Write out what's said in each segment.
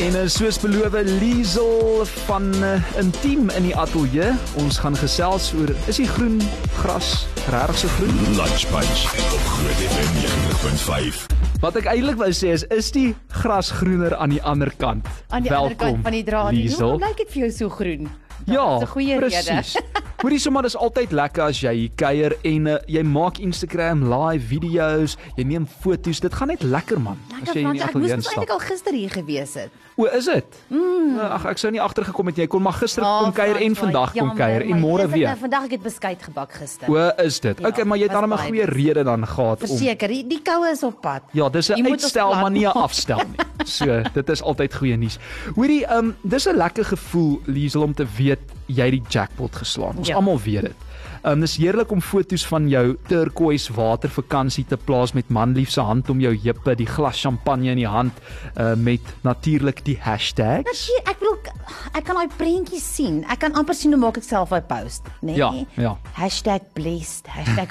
En uh, soos beloof Liesel van uh, Intiem in die ateljee. Ons gaan gesels oor is die groen gras regtig so groen? Lunch Bunch op Groot FM 90.5. Wat ek eintlik wou sê is is die gras groener aan die ander kant. Aan die Welkom, ander kant van die draad. Liesel. Hoe lyk dit vir jou so groen? Ja, Dis 'n goeie rede. presies. Hoorie sommer dis altyd lekker as jy hier kuier en uh, jy maak Instagram live video's, jy neem foto's. Dit gaan net lekker man. Lekker Frans, ek moes eintlik al gister hier gewees het. O, is dit? Mm. Ag ek sou nie agtergekom het jy kon maar gister kom kuier en vandag kom kuier en môre weer. nou Vandag ek het beskuit gebak gister. O, is dit? Ja, okay, maar jy het dan 'n goeie rede dan gehad om Verseker, die, die koue is op pad. Ja, dis 'n uitstel maar nie 'n afstel nie. So, dit is altyd goeie nuus. Hoorie, ehm um, dis 'n lekker gevoel Liesel om te weet jy het die jackpot geslaan. Ons Ja. almal weet dit. Um, dis heerlik om foto's van jou turquoise watervakansie te plaas met manlief se hand om jou heupe, die glas champagne in die hand uh, met natuurlik die hashtags. Natuurlik, ek bedoel ek kan daai prentjies sien. Ek kan amper sien hoe maak ek self daai post, né? Nee? Ja, ja. #blessed,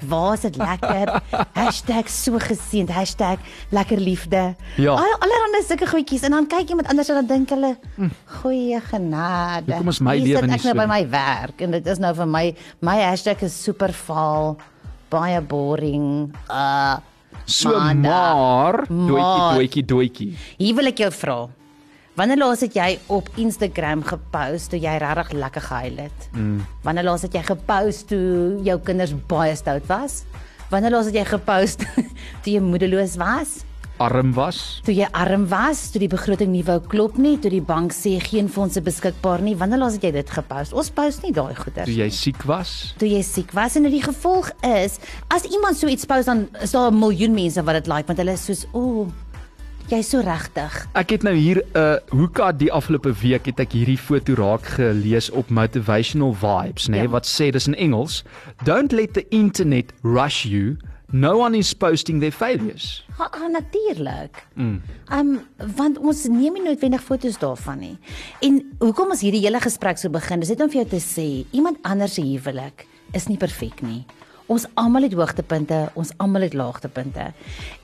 #waar is dit lekker, #so geseënd, #lekker liefde. Ja. Al allerhande sulke goedjies en dan kyk iemand anders en dan dink hulle, goeie genade. Hoekom is my Hier lewe nie ek nou so by my werk en dit is nou vir my my hashtag is super vaal, baie boring. Uh So Maandag. maar doetjie Maar- doetjie doetjie. Hier wil ek jou vra. Wanneer laas het jy op Instagram gepost toe jy regtig lekker gehuil het? Mm. Wanneer laas het jy gepost toe jou kinders baie stout was? Wanneer laas het jy gepost toe jy moedeloos was? Arm was. Toe jy arm was, toe die begroting nie wou klop nie, toe die bank sê geen fondse beskikbaar nie. Wanneer laas het jy dit gepost? Ons post nie daai goeders. Toe jy siek was. toe jy siek was en die gevolg is as iemand so iets post dan is daar 'n miljoen mense wat dit like want hulle is soos o oh, jy's so regtig. Ek het nou hier 'n uh, hoeka die afgelope week het ek hierdie foto raak gelees op motivational vibes, nê, nee, Ja. wat sê dis in Engels, don't let the internet rush you. No one is posting their failures. Ja, ah, natuurlik. Mm. Um want ons neem nie noodwendig foto's daarvan nie. En hoekom ons hierdie hele gesprek so begin, dis net om vir jou te sê, iemand anders se huwelik is nie perfek nie. Ons almal het hoogtepunte, ons almal het laagtepunte.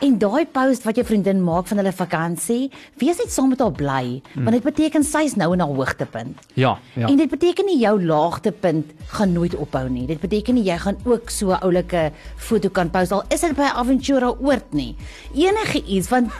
En daai post wat jou vriendin maak van hulle vakansie, wees net saam met haar bly, mm. want dit beteken sy's nou in haar hoogtepunt. Ja, ja. En dit beteken nie jou laagtepunt gaan nooit ophou nie. Dit beteken nie jy gaan ook so 'n oulike foto kan post al is dit by Aventura oord nie. Enige iets want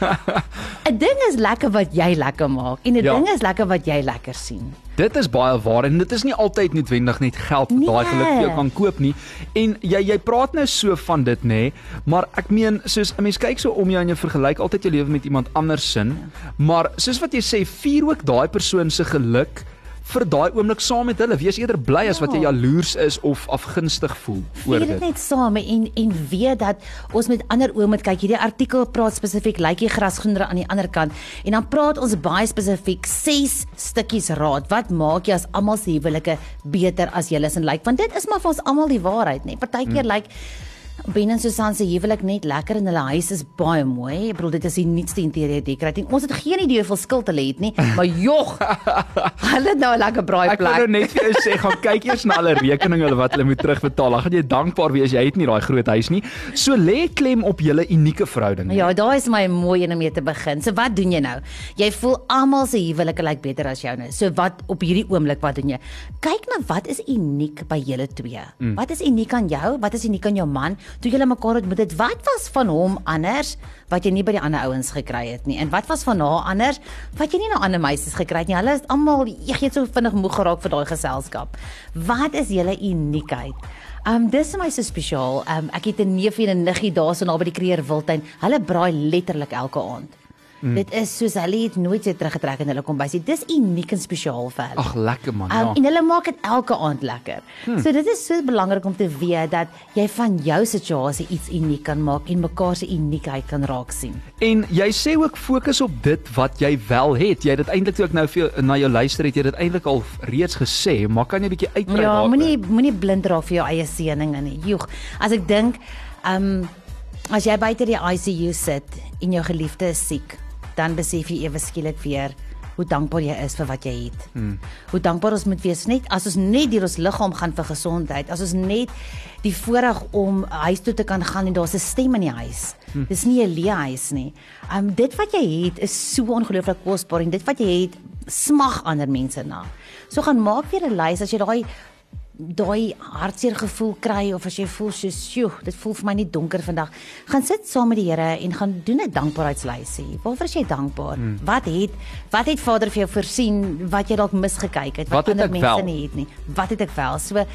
'n ding is lekker wat jy lekker maak en 'n Ja. ding is lekker wat jy lekker sien. Dit is baie waar en dit is nie altyd noodwendig net geld wat Nee. daai geluk vir jou kan koop nie. En jy jy praat nou so van dit nê, maar ek meen soos 'n mens kyk so om jou en jy vergelyk altyd jou lewe met iemand anders sin, maar soos wat jy sê, vier ook daai persoon se geluk vir daai oomblik saam met hulle. Wees eerder bly as wat jy Ja. jaloers is of afgunstig voel oor Vier dit dit. net saam en en weet dat ons met ander oë moet kyk. Hierdie artikel praat spesifiek lyk die gras groener aan die ander kant en dan praat ons baie spesifiek 6 stukkies raad. Wat maak jy as almal se huwelike beter as julle is en lyk? Want dit is maar vir ons almal die waarheid, nê. Partykeer Hmm. lyk Ben en Susan se huwelik net lekker en hulle huis is baie mooi. Ek bedoel dit is die nuutste interieur decorating. Ons het geen idee hoeveel skuld hulle het nie, maar jog. hulle het nou 'n lekker braai Ek wil nou plek. net vir jou sê, gaan kyk eers na hulle rekeninge wat hulle moet terugbetaal. Dan gaan jy dankbaar wees jy het nie daai groot huis nie. So lê klem op julle unieke verhouding. Ja, daai is my mooi een om mee te begin. So wat doen jy nou? Jy voel almal se huwelike lyk beter as joune. So wat op hierdie oomblik wat doen jy? Kyk na wat is uniek by julle twee. Mm. Wat is uniek aan jou? Wat is uniek aan jou man? Toe julle mekaar ontmoet het, wat was van hom anders wat jy nie by die ander ouens gekry het nie? En wat was van haar anders wat jy nie na ander meisies gekry het nie? Hulle is almal jy het so vinnig moeg geraak vir daai geselskap. Wat is julle uniekheid? Um dis vir my so spesiaal. Um ek het 'n neefie en 'n niggie daarso naby die Kreer Wildtuin. Hulle braai letterlik elke aand. Mm. Dit is soos hulle het nooit weer teruggetrek in hulle kombuis nie. Dis uniek en spesiaal vir hulle. Ag lekker man, Um, ja. en hulle maak dit elke aand lekker. Hmm. So dit is so belangrik om te weet dat jy van jou situasie iets uniek kan maak en mekaar se uniekheid kan raak sien. En jy sê ook fokus op dit wat jy wel het. Jy het dit eintlik toe ek nou vir jou, na jou luister het jy dit eintlik al reeds gesê, maar kan jy 'n bietjie uitbrei Ja, daaroor? moenie moenie blind raak vir jou eie seëninge nie. Joeg. As ek dink, ehm um, as jy buite die ICU sit en jou geliefde is siek, dan besef jy ewe skielik weer hoe dankbaar jy is vir wat jy het. Hmm. Hoe dankbaar ons moet wees net as ons net deur ons liggaam gaan vir gesondheid, as ons net die voorreg om huis toe te kan gaan en daar's 'n stem in die huis. Hmm. Dis nie 'n leë huis nie. Um dit wat jy het is so ongelooflik kosbaar en dit wat jy het smag ander mense na. So gaan maak weer 'n lys as jy daai daai hartseer gevoel kry of as jy voel soos, "Sjoe, dit voel vir my nie donker vandag." Gaan sit saam met die Here en gaan doen 'n dankbaarheidslysie. Waarvoor is jy dankbaar? Hmm. Wat het wat het Vader vir jou voorsien wat jy dalk misgekyk het wat, wat ander het mense wel? nie het nie? Wat het ek wel? So,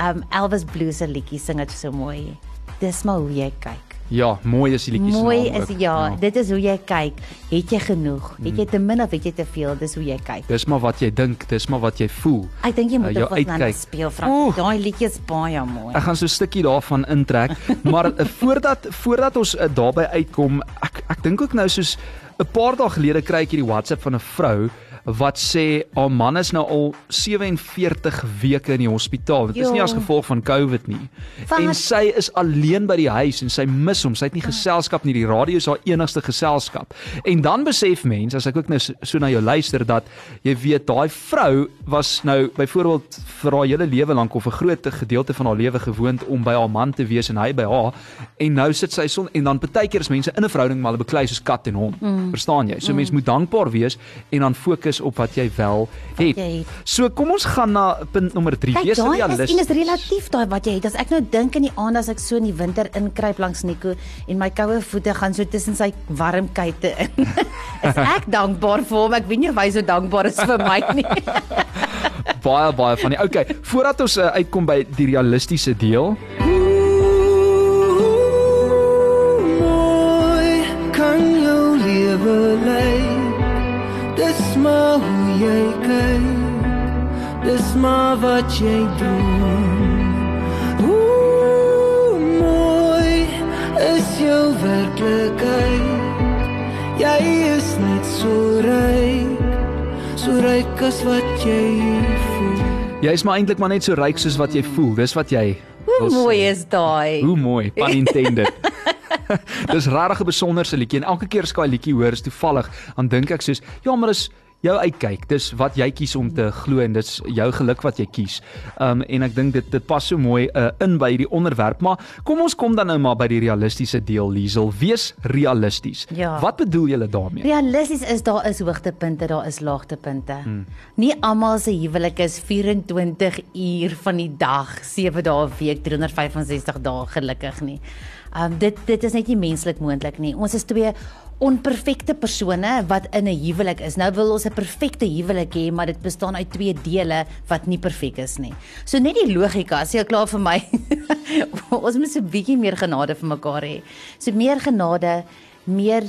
um Elvis Blues se liedjie sing dit so mooi. Dis maar hoe jy kyk. Ja, mooi is die liedjie se Mooi naam is ook. ja, dit is hoe jy kyk. Het jy genoeg? Het jy te min of het jy te veel? Dis hoe jy kyk. Dis maar wat jy dink, dis maar wat jy voel. Ek dink jy Uh, moet wat nou uitkyk. speel. Oeh. Daai liedjie is baie mooi. Ek gaan so 'n stukkie daarvan intrek, maar uh, voordat voordat ons uh, daarby uitkom, ek ek dink ook nou soos 'n paar dae gelede kry ek hierdie WhatsApp van 'n vrou wat sê haar man is nou al 47 weke in die hospitaal. Dit is nie as gevolg van COVID nie. Wat? En sy is alleen by die huis en sy mis hom. Sy het nie geselskap nie. Die radio is haar enigste geselskap. En dan besef mens, as ek ook nou so, so na jou luister dat jy weet daai vrou was nou byvoorbeeld vir haar hele lewe lank of 'n groot gedeelte van haar lewe gewoond om by haar man te wees en hy by haar. En nou sit sy son en dan partykeer is mense in 'n verhouding maar hulle beklei soos kat en hond. Mm. Verstaan jy? So mm. mens moet dankbaar wees en dan fokus op wat jy wel het. jy het. So kom ons gaan na punt nommer 3. Kyk, Wees realisties. en is relatief daai wat jy het. As ek nou dink in die aand as ek so in die winter inkruip langs Nico en my koue voete gaan so tussen sy warm kuite in. is ek dankbaar vir hom. Ek weet nie of hy so dankbaar is vir my nie. baie baie van die. Okay, voordat ons uh, uitkom by die realistiese deel, mooi kan jou lewe lyk dis maar hoe jy kyk dis maar wat jy doen hoe mooi is jou werklikheid jy is net so ryk so ryk as wat jy voel jy is maar eintlik maar net so ryk soos wat jy voel. Dis wat jy Hoe wil sê. mooi is daai? Hoe mooi, pun intended. Dis regtig 'n besonderse liedjie en elke keer as ek daai liedjie hoor is toevallig, dan dink ek soos, ja, maar dis jou uitkyk. Dis wat jy kies om te glo en dis jou geluk wat jy kies. Um en ek dink dit dit pas so mooi uh, in by hierdie onderwerp, maar kom ons kom dan nou maar by die realistiese deel, Liesel. Wees realisties. Ja. Wat bedoel jy daarmee? Realisties is daar is hoogtepunte, daar is laagtepunte. Hmm. Nie almal se huwelik is 24 uur van die dag, 7 dae 'n week, 365 dae gelukkig nie. Um dit dit is net nie menslik moontlik nie. Ons is twee onperfekte persone wat in 'n huwelik is. Nou wil ons 'n perfekte huwelik hê, maar dit bestaan uit twee dele wat nie perfek is nie. So net die logika, sê ek klaar vir my. ons moet 'n bietjie meer genade vir mekaar hê. So meer genade, meer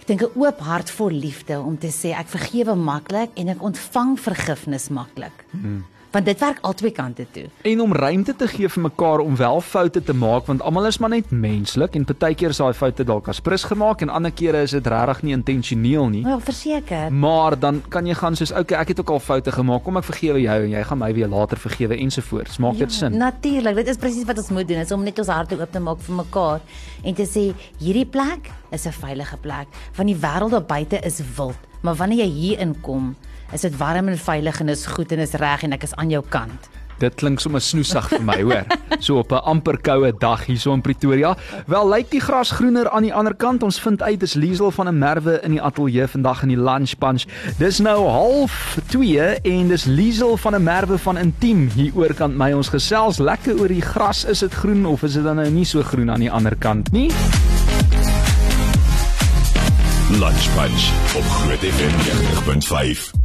Ek dink 'n oop hart vol liefde om te sê ek vergewe maklik en ek ontvang vergifnis maklik. Hmm. Want dit werk albei kante toe. En om ruimte te gee vir mekaar om wel foute te maak want almal is maar net menslik en partykeer is daai foute dalk as prins gemaak en ander kere is dit regtig nie intentioneel nie. Ja, verseker. Maar dan kan jy gaan soos okay, ek het ook al foute gemaak. Kom ek vergewe jou en jy gaan my weer later vergewe ensovoorts. Maak dit sin? Natuurlik, dit is presies wat ons moet doen, is om net ons harte oop te maak vir mekaar en te sê hierdie plek is 'n veilige plek want die wêreld daar buite is wild, maar wanneer jy hier inkom, is dit warm en veilig en is goed en is reg en ek is aan jou kant. Dit klink sommer snoesig vir my, hoor. So op 'n amper koue dag hierso in Pretoria. Wel lyk die gras groener aan die ander kant. Ons vind uit dis Liesel van 'n Merwe in die ateljee vandag in die lunch punch. Dis nou half 2 en dis Liesel van 'n Merwe van Intiem hier oorkant my. Ons gesels lekker oor die gras. Is dit groen of is dit dan nou nie so groen aan die ander kant nie? Lunch Punch op Groot FM 90.5.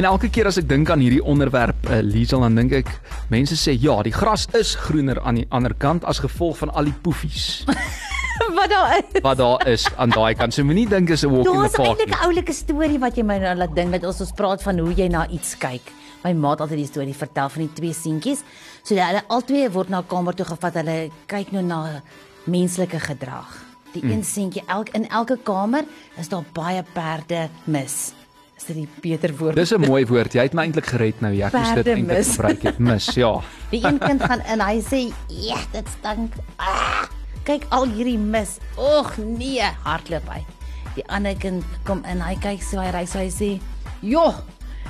En elke keer as ek dink aan hierdie onderwerp, uh, Liesel, dan dink ek mense sê ja, die gras is groener aan die ander kant as gevolg van al die poefies wat daar is. wat daar is aan daai kant. So moenie dink is 'n walk in the park. eintlik 'n nie. oulike storie wat jy my nou laat dink dat ons ons praat van hoe jy na iets kyk. My ma het altyd die storie vertel van die twee seentjies. So hulle albei word na 'n kamer toe gevat. Hulle kyk nou na menslike gedrag. Die Mm. een seentjie elk in elke kamer is daar baie perde mis. Is dit die beter woord? Dis 'n mooi woord. Jy het my eintlik gered nou. Ek moes dit eintlik gebruik het. Mis, ja. Die een kind gaan in, hy sê, "Ja, dit stink." Ah, kyk al hierdie mis. Och nee, hardloop hy. Die ander kind kom in, hy kyk so hy ry so hy sê, Jo,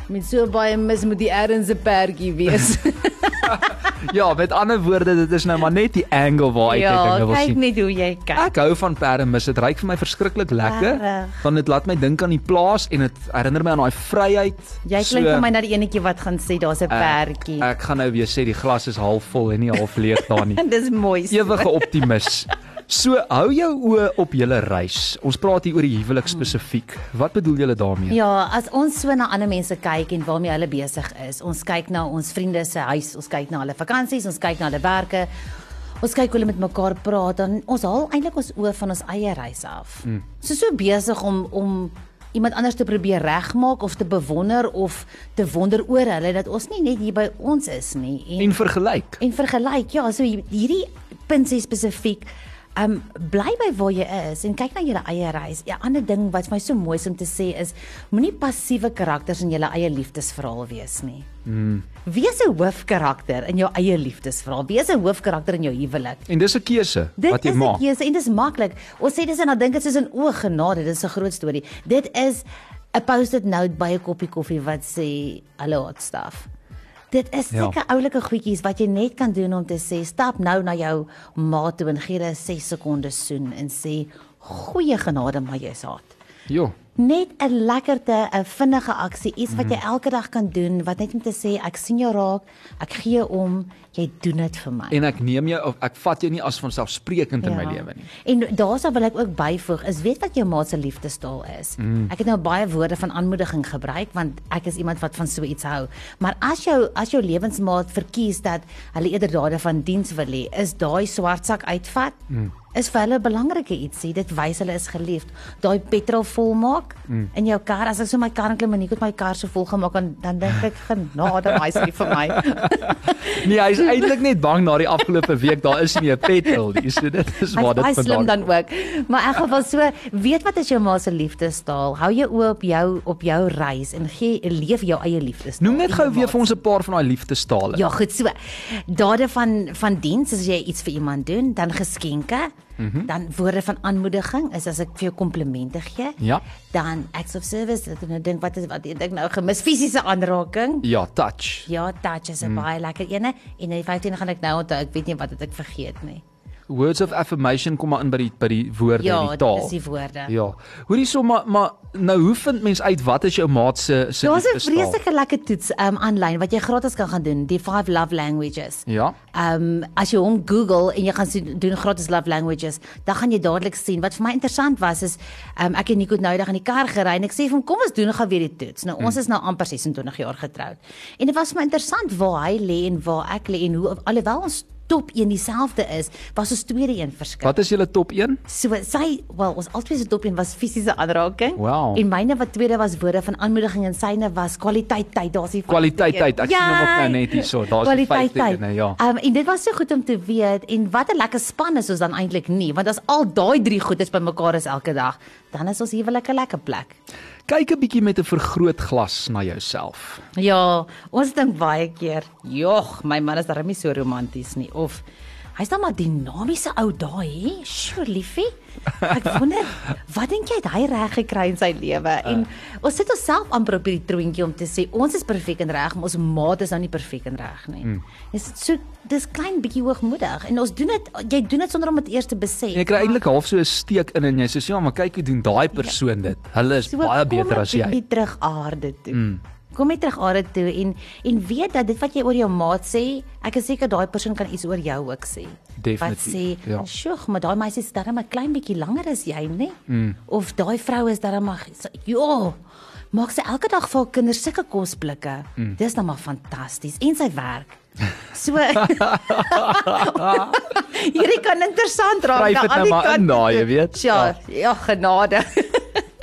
met so baie mis moet die erns 'n perdjie wees. Ja, met ander woorde, dit is nou maar net die angle waar ek ja, dit dinge wil kyk sien. net hoe jy kyk. Ek hou van perdemis. Dit ryk vir my verskriklik lekker. Want dit laat my dink aan die plaas en dit herinner my aan daai vryheid. Jy klink vir my na die enetjie wat gaan sê daar's 'n perdjie. Ek gaan nou weer sê die glas is half vol en nie half leeg daar nie. Dis mooi. so. Ewige optimis. So, hou jou oë op julle reis. Ons praat hier oor die huwelik spesifiek. Wat bedoel julle daarmee? Ja, as ons so na ander mense kyk en waarmee hulle besig is, ons kyk na ons vriende se huis, ons kyk na hulle vakansies, ons kyk na hulle werke. Ons kyk hoe hulle met mekaar praat dan ons haal eintlik ons oë van ons eie reis af. Mm. So so besig om om iemand anders te probeer regmaak of te bewonder of te wonder oor hulle dat ons nie net hier by ons is nie en En vergelyk. en vergelyk. Ja, so hierdie punt sê spesifiek Um bly by waar jy is en kyk na jou eie reis. 'n Ander ding wat vir my so mooi is om te sê is moenie passiewe karakters in jou eie liefdesverhaal wees nie. Mm. Wees 'n hoofkarakter in jou eie liefdesverhaal. Wees 'n hoofkarakter in jou huwelik. En dis 'n keuse Dit wat jy is 'n maak. keuse en dis maklik. Ons sê dis en dan dink dit soos 'n o genade, dis 'n groot storie. Dit is 'n post-it note by 'n koppie koffie wat sê hallo hot stuff. Dit is Ja. sulke oulike goedjies wat jy net kan doen om te sê stap nou na jou maat toe en gee hulle 'n 6 sekondes soen en sê goeie genade maar jy's hard. Jo. Net 'n lekkerte, 'n vinnige aksie, iets wat jy elke dag kan doen wat net om te sê ek sien jou raak, ek gee om, jy doen dit vir my. En ek neem jou of ek vat jou nie as vanselfsprekend in my lewe nie. En daarsou wil ek ook byvoeg, is weet wat jou maat se liefdestaal is. Mm. Ek het nou baie woorde van aanmoediging gebruik want ek is iemand wat van so iets hou. Maar as jou as jou lewensmaat verkies dat hulle eerder dade van diens wil hê, is daai swart sak uitvat. Mm is vir hulle 'n belangrike ietsie. Dit wys hulle is geliefd. Daai petrol volmaak mm. in jou kar. As ek so my kar inklim en ek het my kar so vol gemaak en dan dink ek genade, hy is nie vir my. Nee, hy's eintlik net bang na die afgelope week daar is nie 'n petrol nie. So dit is waar dit Hy slim vandaan. dan ook. Maar in geval so, weet wat is jou ma se liefdestaal? Hou jou oë op jou op jou reis en gee leef jou eie liefdestaal. Noem net gou weer vir ons 'n paar van daai liefdestale. Ja, goed so. Dade van van diens as jy iets vir iemand doen, dan geskenke, mm. -hmm. dan woorde van aanmoediging is as ek vir jou komplimente gee. Ja. Dan acts of service, dat ek nou dink wat is wat ek dink nou gemis fisiese aanraking. Ja, touch. Ja, touch is 'n mm. baie lekker ene en die 15 gaan ek nou onthou. Ek weet nie wat het ek vergeet nie. Words of affirmation kom maar in by die by die woorde Ja, die taal. is die woorde. Ja. Hoorie so maar maar nou hoe vind mens uit wat is jou maat se se Daar's 'n vreeslike lekker toets um aanlyn wat jy gratis kan gaan doen, die 5 love languages. Ja. Um as jy hom Google en jy gaan sien doen gratis love languages, dan gaan jy dadelik sien wat vir my interessant was is um ek en Nico het nou eendag in die kar gery en ek sê vir hom kom ons doen gou weer die toets. Nou ons is nou amper 26 jaar getroud. En dit was vir my interessant waar hy lê en waar ek lê en hoe alhoewel ons top 1 dieselfde is, was ons tweede een verskil. Wat is julle top 1? So sy, wel, ons albei se top een was fisiese aanraking Wow. en myne wat tweede was woorde van aanmoediging en syne was kwaliteit tyd. Daar's die Kwaliteit tyd. Ek sien hom ook nou net hierso. Daar's die Kwaliteit vyfde tyd. een, ja. Um, en dit was so goed om te weet en wat 'n lekker span is ons dan eintlik nie, want as al daai drie goedes bymekaar is elke dag, dan is ons huwelik 'n lekker plek. Kyk 'n bietjie met 'n vergrootglas na jouself. Ja, ons dink baie keer, "Jog, my man is darem nie so romanties nie." Of hy's dan maar dinamiese ou daai, hè? Sjoe, liefie. Ek wonder, wat dink jy het hy reg gekry in sy lewe? En ons sit onsself amper op hierdie troontjie om te sê ons is perfek en reg, maar ons maat is nou nie perfek en reg nie. Mm. Dis so dis klein bietjie hoogmoedig en ons doen dit jy doen dit sonder om dit eers te besef. En jy kry eintlik half so 'n steek in en jy sê, "Ja, maar kyk hoe doen daai persoon dit. Hulle is So, baie beter as net jy." bietjie terug aarde toe. Mm. Kom net terug aarde toe en en weet dat dit wat jy oor jou maat sê, ek is seker daai persoon kan iets oor jou ook sê. Wat Definitief, sê, ja. "Sjoe, maar daai meisie is darem 'n klein bietjie langer as jy, nê?" Mm. Of daai vrou is darem maar ja, maak sy elke dag vir haar kinders sulke kosblikke. Mm. Dis dan maar fantasties en sy werk. So Hierdie kan interessant raak al nou die kante daai, jy weet. Ja, ja, genade.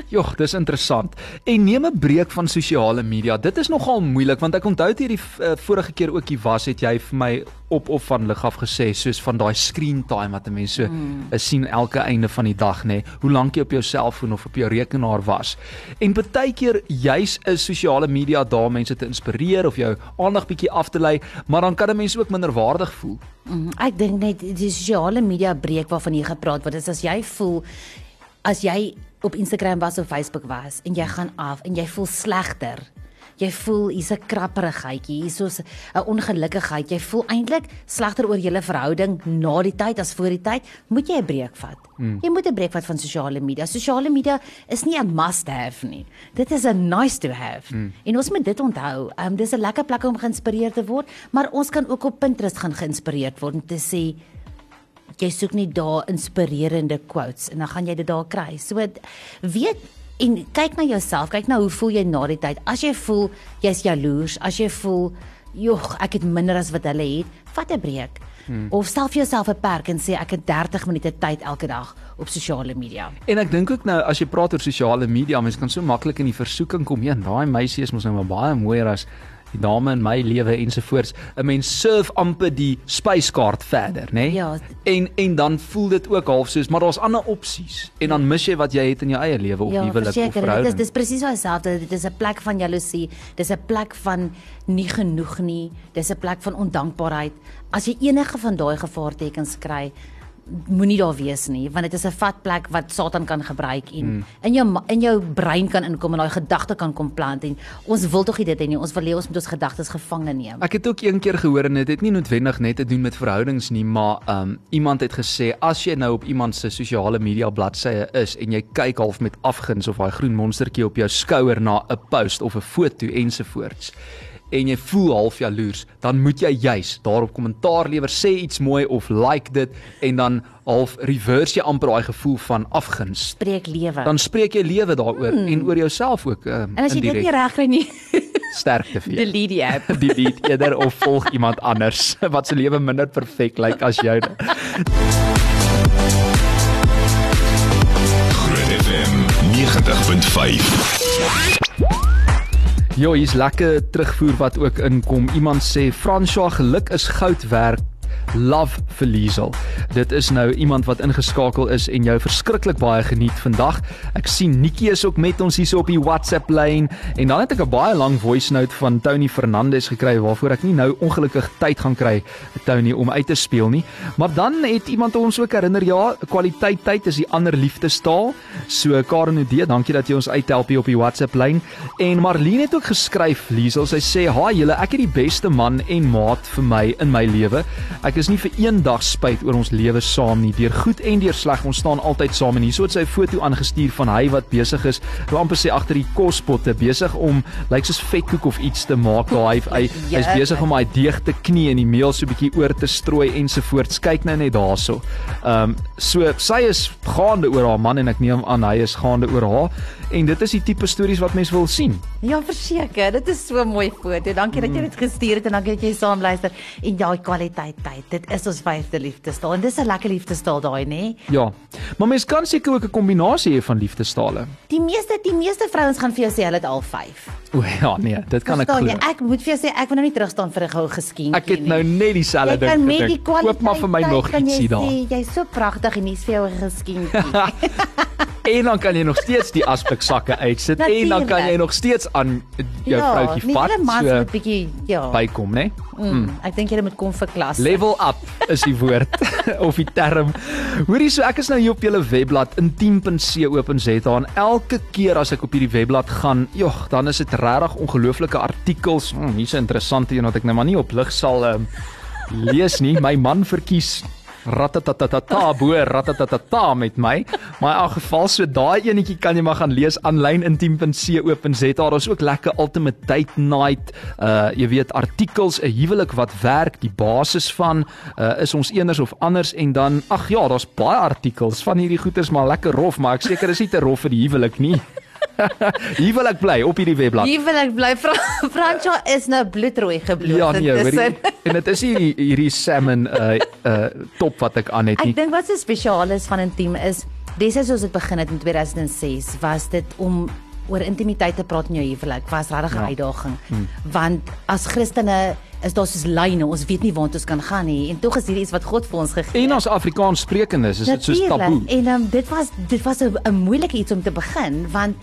Jogg, dis interessant. En neem 'n breek van sosiale media. Dit is nogal moeilik want ek onthou dit hierdie uh, vorige keer ook hier was het jy vir my op of van lig af gesê soos van daai screen time wat 'n mens so mm. sien elke einde van die dag nê, hoe lank jy op jou selfoon of op jou rekenaar was. En baie keer juis is sosiale media daar mense te inspireer of jou aandag bietjie af te lei, maar dan kan 'n mens ook minderwaardig voel. Mm, Ek dink net die sosiale media breek waarvan jy gepraat word is as jy voel as jy op Instagram was of Facebook was en jy gaan af en jy voel slegter. Jy voel hier's 'n krapperigheidjie, hier's 'n ongelukkigheid. Jy voel eintlik slegter oor julle verhouding na die tyd as voor die tyd. Moet jy 'n breek vat? Hmm. Jy moet 'n breek vat van sosiale media. Sosiale media is nie 'n must have nie. Dit is 'n nice to have. Hmm. En ons moet dit onthou. Um dis 'n lekker plek om geïnspireerd te word, maar ons kan ook op Pinterest gaan geïnspireerd word om te sê jy soek nie daar inspirerende quotes en dan gaan jy dit daar kry. So weet en kyk na jouself, kyk na hoe voel jy na die tyd. As jy voel jy's jaloers, as jy voel joh, ek het minder as wat hulle het, vat 'n breek. Hmm. Of stel vir jouself 'n perk en sê ek het 30 minute tyd elke dag op sosiale media. En ek dink ook nou as jy praat oor sosiale media, mense kan so maklik in die versoeking kom. Ja, daai meisie is mos nou maar baie mooier as die dame in my lewe ensovoorts. 'n Mens surf amper die spyskaart verder, né? Nee? Ja. En en dan voel dit ook half soos maar daar's ander opsies en dan mis jy wat jy het in jou eie lewe of ja, huwelik of verhouding. Dit is dis presies dieselfde. Dit is 'n plek van jaloesie. Dis 'n plek van nie genoeg nie. Dis 'n plek van ondankbaarheid. As jy enige van daai gevaartekens kry, moenie daar wees nie want dit is 'n vatplek wat Satan kan gebruik en mm. in jou in jou brein kan inkom en daai gedagte kan kom plant en ons wil tog nie dit hê nie ons wil hê ons moet ons gedagtes gevange neem. Ek het ook een keer gehoor en dit het nie noodwendig net te doen met verhoudings nie, maar um iemand het gesê as jy nou op iemand se sosiale media bladsye is en jy kyk half met afguns of daai groen monstertjie op jou skouer na 'n post of 'n foto ensovoorts en jy voel half jaloers, dan moet jy juis daarop kommentaar lewer, sê iets mooi of like dit en dan half reverse jy amper daai gevoel van afguns. Spreek lewe. Dan spreek jy lewe daaroor hmm. en oor jouself ook. Um, en as jy dit nie reg kry nie, sterkte vir jou. delete die app. delete eerder of volg iemand anders wat se lewe minder perfek lyk as joune. Groot FM 90.5. Jo, hier's lekker terugvoer wat ook inkom. Iemand sê Franswa geluk is goud werd. Love vir Liesel. Dit is nou iemand wat ingeskakel is en jou verskriklik baie geniet vandag. Ek sien Nikki is ook met ons hier op die WhatsApp lyn en dan het ek 'n baie lang voice note van Tony Fernandez gekry waarvoor ek nie nou ongelukkig tyd gaan kry Tony om uit te speel nie. Maar dan het iemand ons ook herinner ja, kwaliteit tyd is die ander liefdestaal. So Karen Ode, dankie dat jy ons uithelp hier op die WhatsApp lyn. En Marlene het ook geskryf, Liesel, sy sê: "Haai julle, ek het die beste man en maat vir my in my lewe. Ek is nie vir een dag spyt oor ons lewe saam nie. Deur goed en deur sleg, ons staan altyd saam." En hierso het sy foto aangestuur van hy wat besig is, wil amper sê agter die kospotte, besig om lyk soos vetkoek of iets te maak. Daar hy hy hy's Ja. besig om daai deeg te knie en die meel so bietjie oor te strooi ensovoorts. Kyk nou net daarso. Ehm um, so sy is gaande oor haar man en ek neem aan hy is gaande oor haar en dit is die tipe stories wat mens wil sien. Ja, verseker, dit is so mooi foto. Dankie dat jy dit gestuur het en dankie dat jy saam luister. En daai kwaliteit tyd, dit is ons vyfde liefdestaal en dis 'n lekker liefdestaal daai, nê? Ja. Maar mens kan seker ook 'n kombinasie hê van liefdestale. Die meeste die meeste vrouens gaan vir jou sê hulle het al 5. O ja, nee, dit kan ek Verstaan glo. jy? Ek moet vir jou sê ek wil nou nie terugstaan vir 'n goue geskenkie Ek het nou net dieselfde ding kan met die gedink. kwaliteit Koop maar vir my nog ietsie daar. Jy's so pragtig en hier's vir jou 'n geskenkie. En dan kan jy nog steeds die aspek sakke uitsit en dan kan jy nog steeds aan jou ja, vroutjie vat hulle mans so moet bietjie ja. bykom, né? Mm, ek dink jy moet kom vir klas. Level up is die woord of die term. Hoorie so ek is nou hier op julle webblad intiem.co.za en elke keer as ek op hierdie webblad gaan, jogg, dan is dit regtig ongelooflike artikels. Hmm, hier's 'n interessante een wat ek nou maar nie op lig sal um, lees nie. My man verkies ratatatata bo ratatatata met my. Maar in elk geval so daai enetjie kan jy maar gaan lees aanlyn intiem.co.za. Daar's ook lekker ultimate date night. Uh jy weet artikels, 'n huwelik wat werk, die basis van uh is ons eners of anders en dan ag ja, daar's baie artikels van hierdie goeters maar lekker rof, maar ek seker is nie te rof vir die huwelik nie. huwelik bly op hierdie webblad. Hier wil ek bly. Fra Fransja is nou bloedrooi gebloos. Ja nee, hoorie. intussen. En dit is hierdie hierdie salmon uh uh top wat ek aan het nie. Ek dink wat so spesiaal is van intiem is, destyds as dit begin het in 2006, was dit om oor intimiteit te praat in jou huwelik was regtig 'n Ja. uitdaging. Hmm. Want as Christene is daar soos lyne. Ons weet nie waar ons kan gaan nie en tog is hierdie iets wat God vir ons gegee het. En as Afrikaans sprekendes is dit soos taboe. En um, dit was dit was 'n 'n moeilike iets om te begin want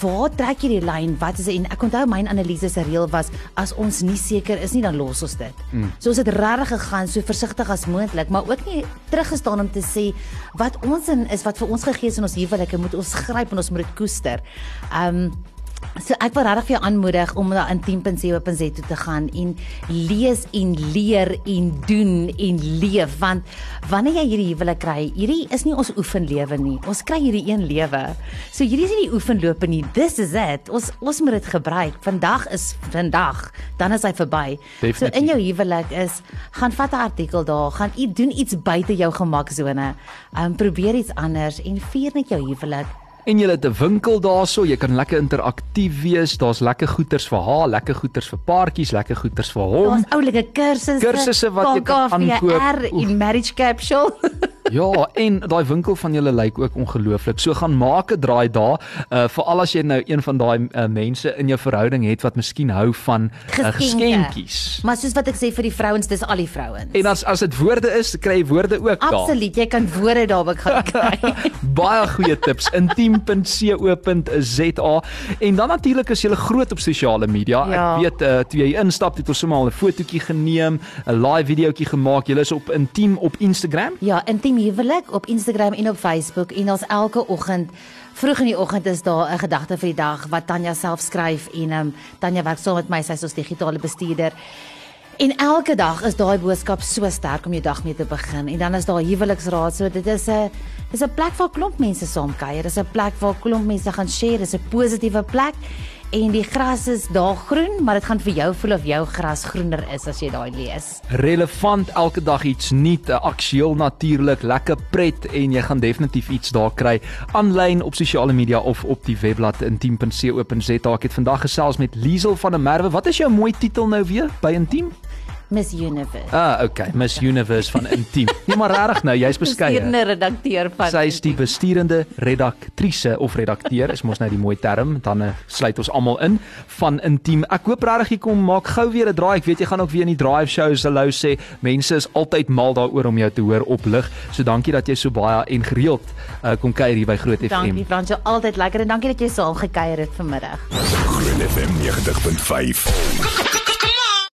waar trek jy die lyn? Wat is en ek onthou my analise se reël was as ons nie seker is nie dan los ons dit. Mm. So ons het regtig gegaan so versigtig as moontlik, maar ook nie teruggestaan om te sê wat ons in is wat vir ons gegee is in ons huwelike moet ons gryp en ons moet dit koester. Um So ek wil regtig vir jou aanmoedig om na intiem.co.za te gaan en lees en leer en doen en leef want wanneer jy hierdie huwelik kry, hierdie is nie ons oefenlewe nie. Ons kry hierdie een lewe. So hierdie is nie die oefenlope nie. This is it. Ons ons moet dit gebruik. Vandag is vandag, dan is hy verby. Definitief. So in jou huwelik is gaan vat 'n artikel daar, gaan u doen iets buite jou gemaksone. Um probeer iets anders en vier net jou huwelik. En jy het 'n winkel daarso, jy kan lekker interaktief wees. Daar's lekker goeders vir haar, lekker goeders vir paartjies, lekker goeders vir hom. Daar's oulike kursusse, Kursusse wat jy kan aankoop. KKVR en marriage capsule. Ja, en daai winkel van julle lyk ook ongelooflik. So gaan maak 'n draai daar, uh veral as jy nou een van daai uh, mense in jou verhouding het wat miskien hou van uh, geskenkies. Maar soos wat ek sê vir die vrouens, dis al die vrouens. En as as dit woorde is, kry jy woorde ook daar. Absoluut, jy kan woorde daar ook gaan kry. Baie goeie tips. intiem.co.za en dan natuurlik is jy groot op sosiale media. Ja. Ek weet uh, toe jy instap het ons sommer al 'n fotootjie geneem, 'n live videoetjie gemaak. Jy is op Intiem op Instagram. ja, intiem huwelik op Instagram en op Facebook en ons elke oggend Vroeg in die oggend is daar 'n gedagte vir die dag wat Tanya self skryf en ehm um, Tanya werk saam met my, sy is ons digitale bestuurder. En elke dag is daai boodskap so sterk om jou dag mee te begin. En dan is daar huweliksraad. So dit is 'n dis 'n plek waar klomp mense saam kuier. Dis 'n plek waar klomp mense gaan share. Dis 'n positiewe plek. En die gras is daar groen, maar dit gaan vir jou voel of jou gras groener is as jy daai lees. Relevant elke dag iets nuut, aktueel natuurlik, lekker pret en jy gaan definitief iets daar kry aanlyn op sosiale media of op die webblad intiem.co.za. Ek het vandag gesels met Liesel van der Merwe. Wat is jou mooi titel nou weer by Intiem? Miss Universe. Ah, okay, Miss Universe van Intiem. Nee, maar regtig nou, jy's beskeie. Bestuurende redakteur van Sy is die besturende redaktrise of redakteur, is mos nou die mooi term, dan uh, sluit ons almal in van Intiem. Ek hoop regtig jy kom maak gou weer 'n draai. Ek weet jy gaan ook weer in die drive shows hallo sê. Mense is altyd mal daaroor om jou te hoor op lig. So dankie dat jy so baie en gereeld uh, kom kuier hier by Groot FM. Dankie Frans, jou altyd lekker en dankie dat jy saam gekuier het vanmiddag. Groot FM 90.5.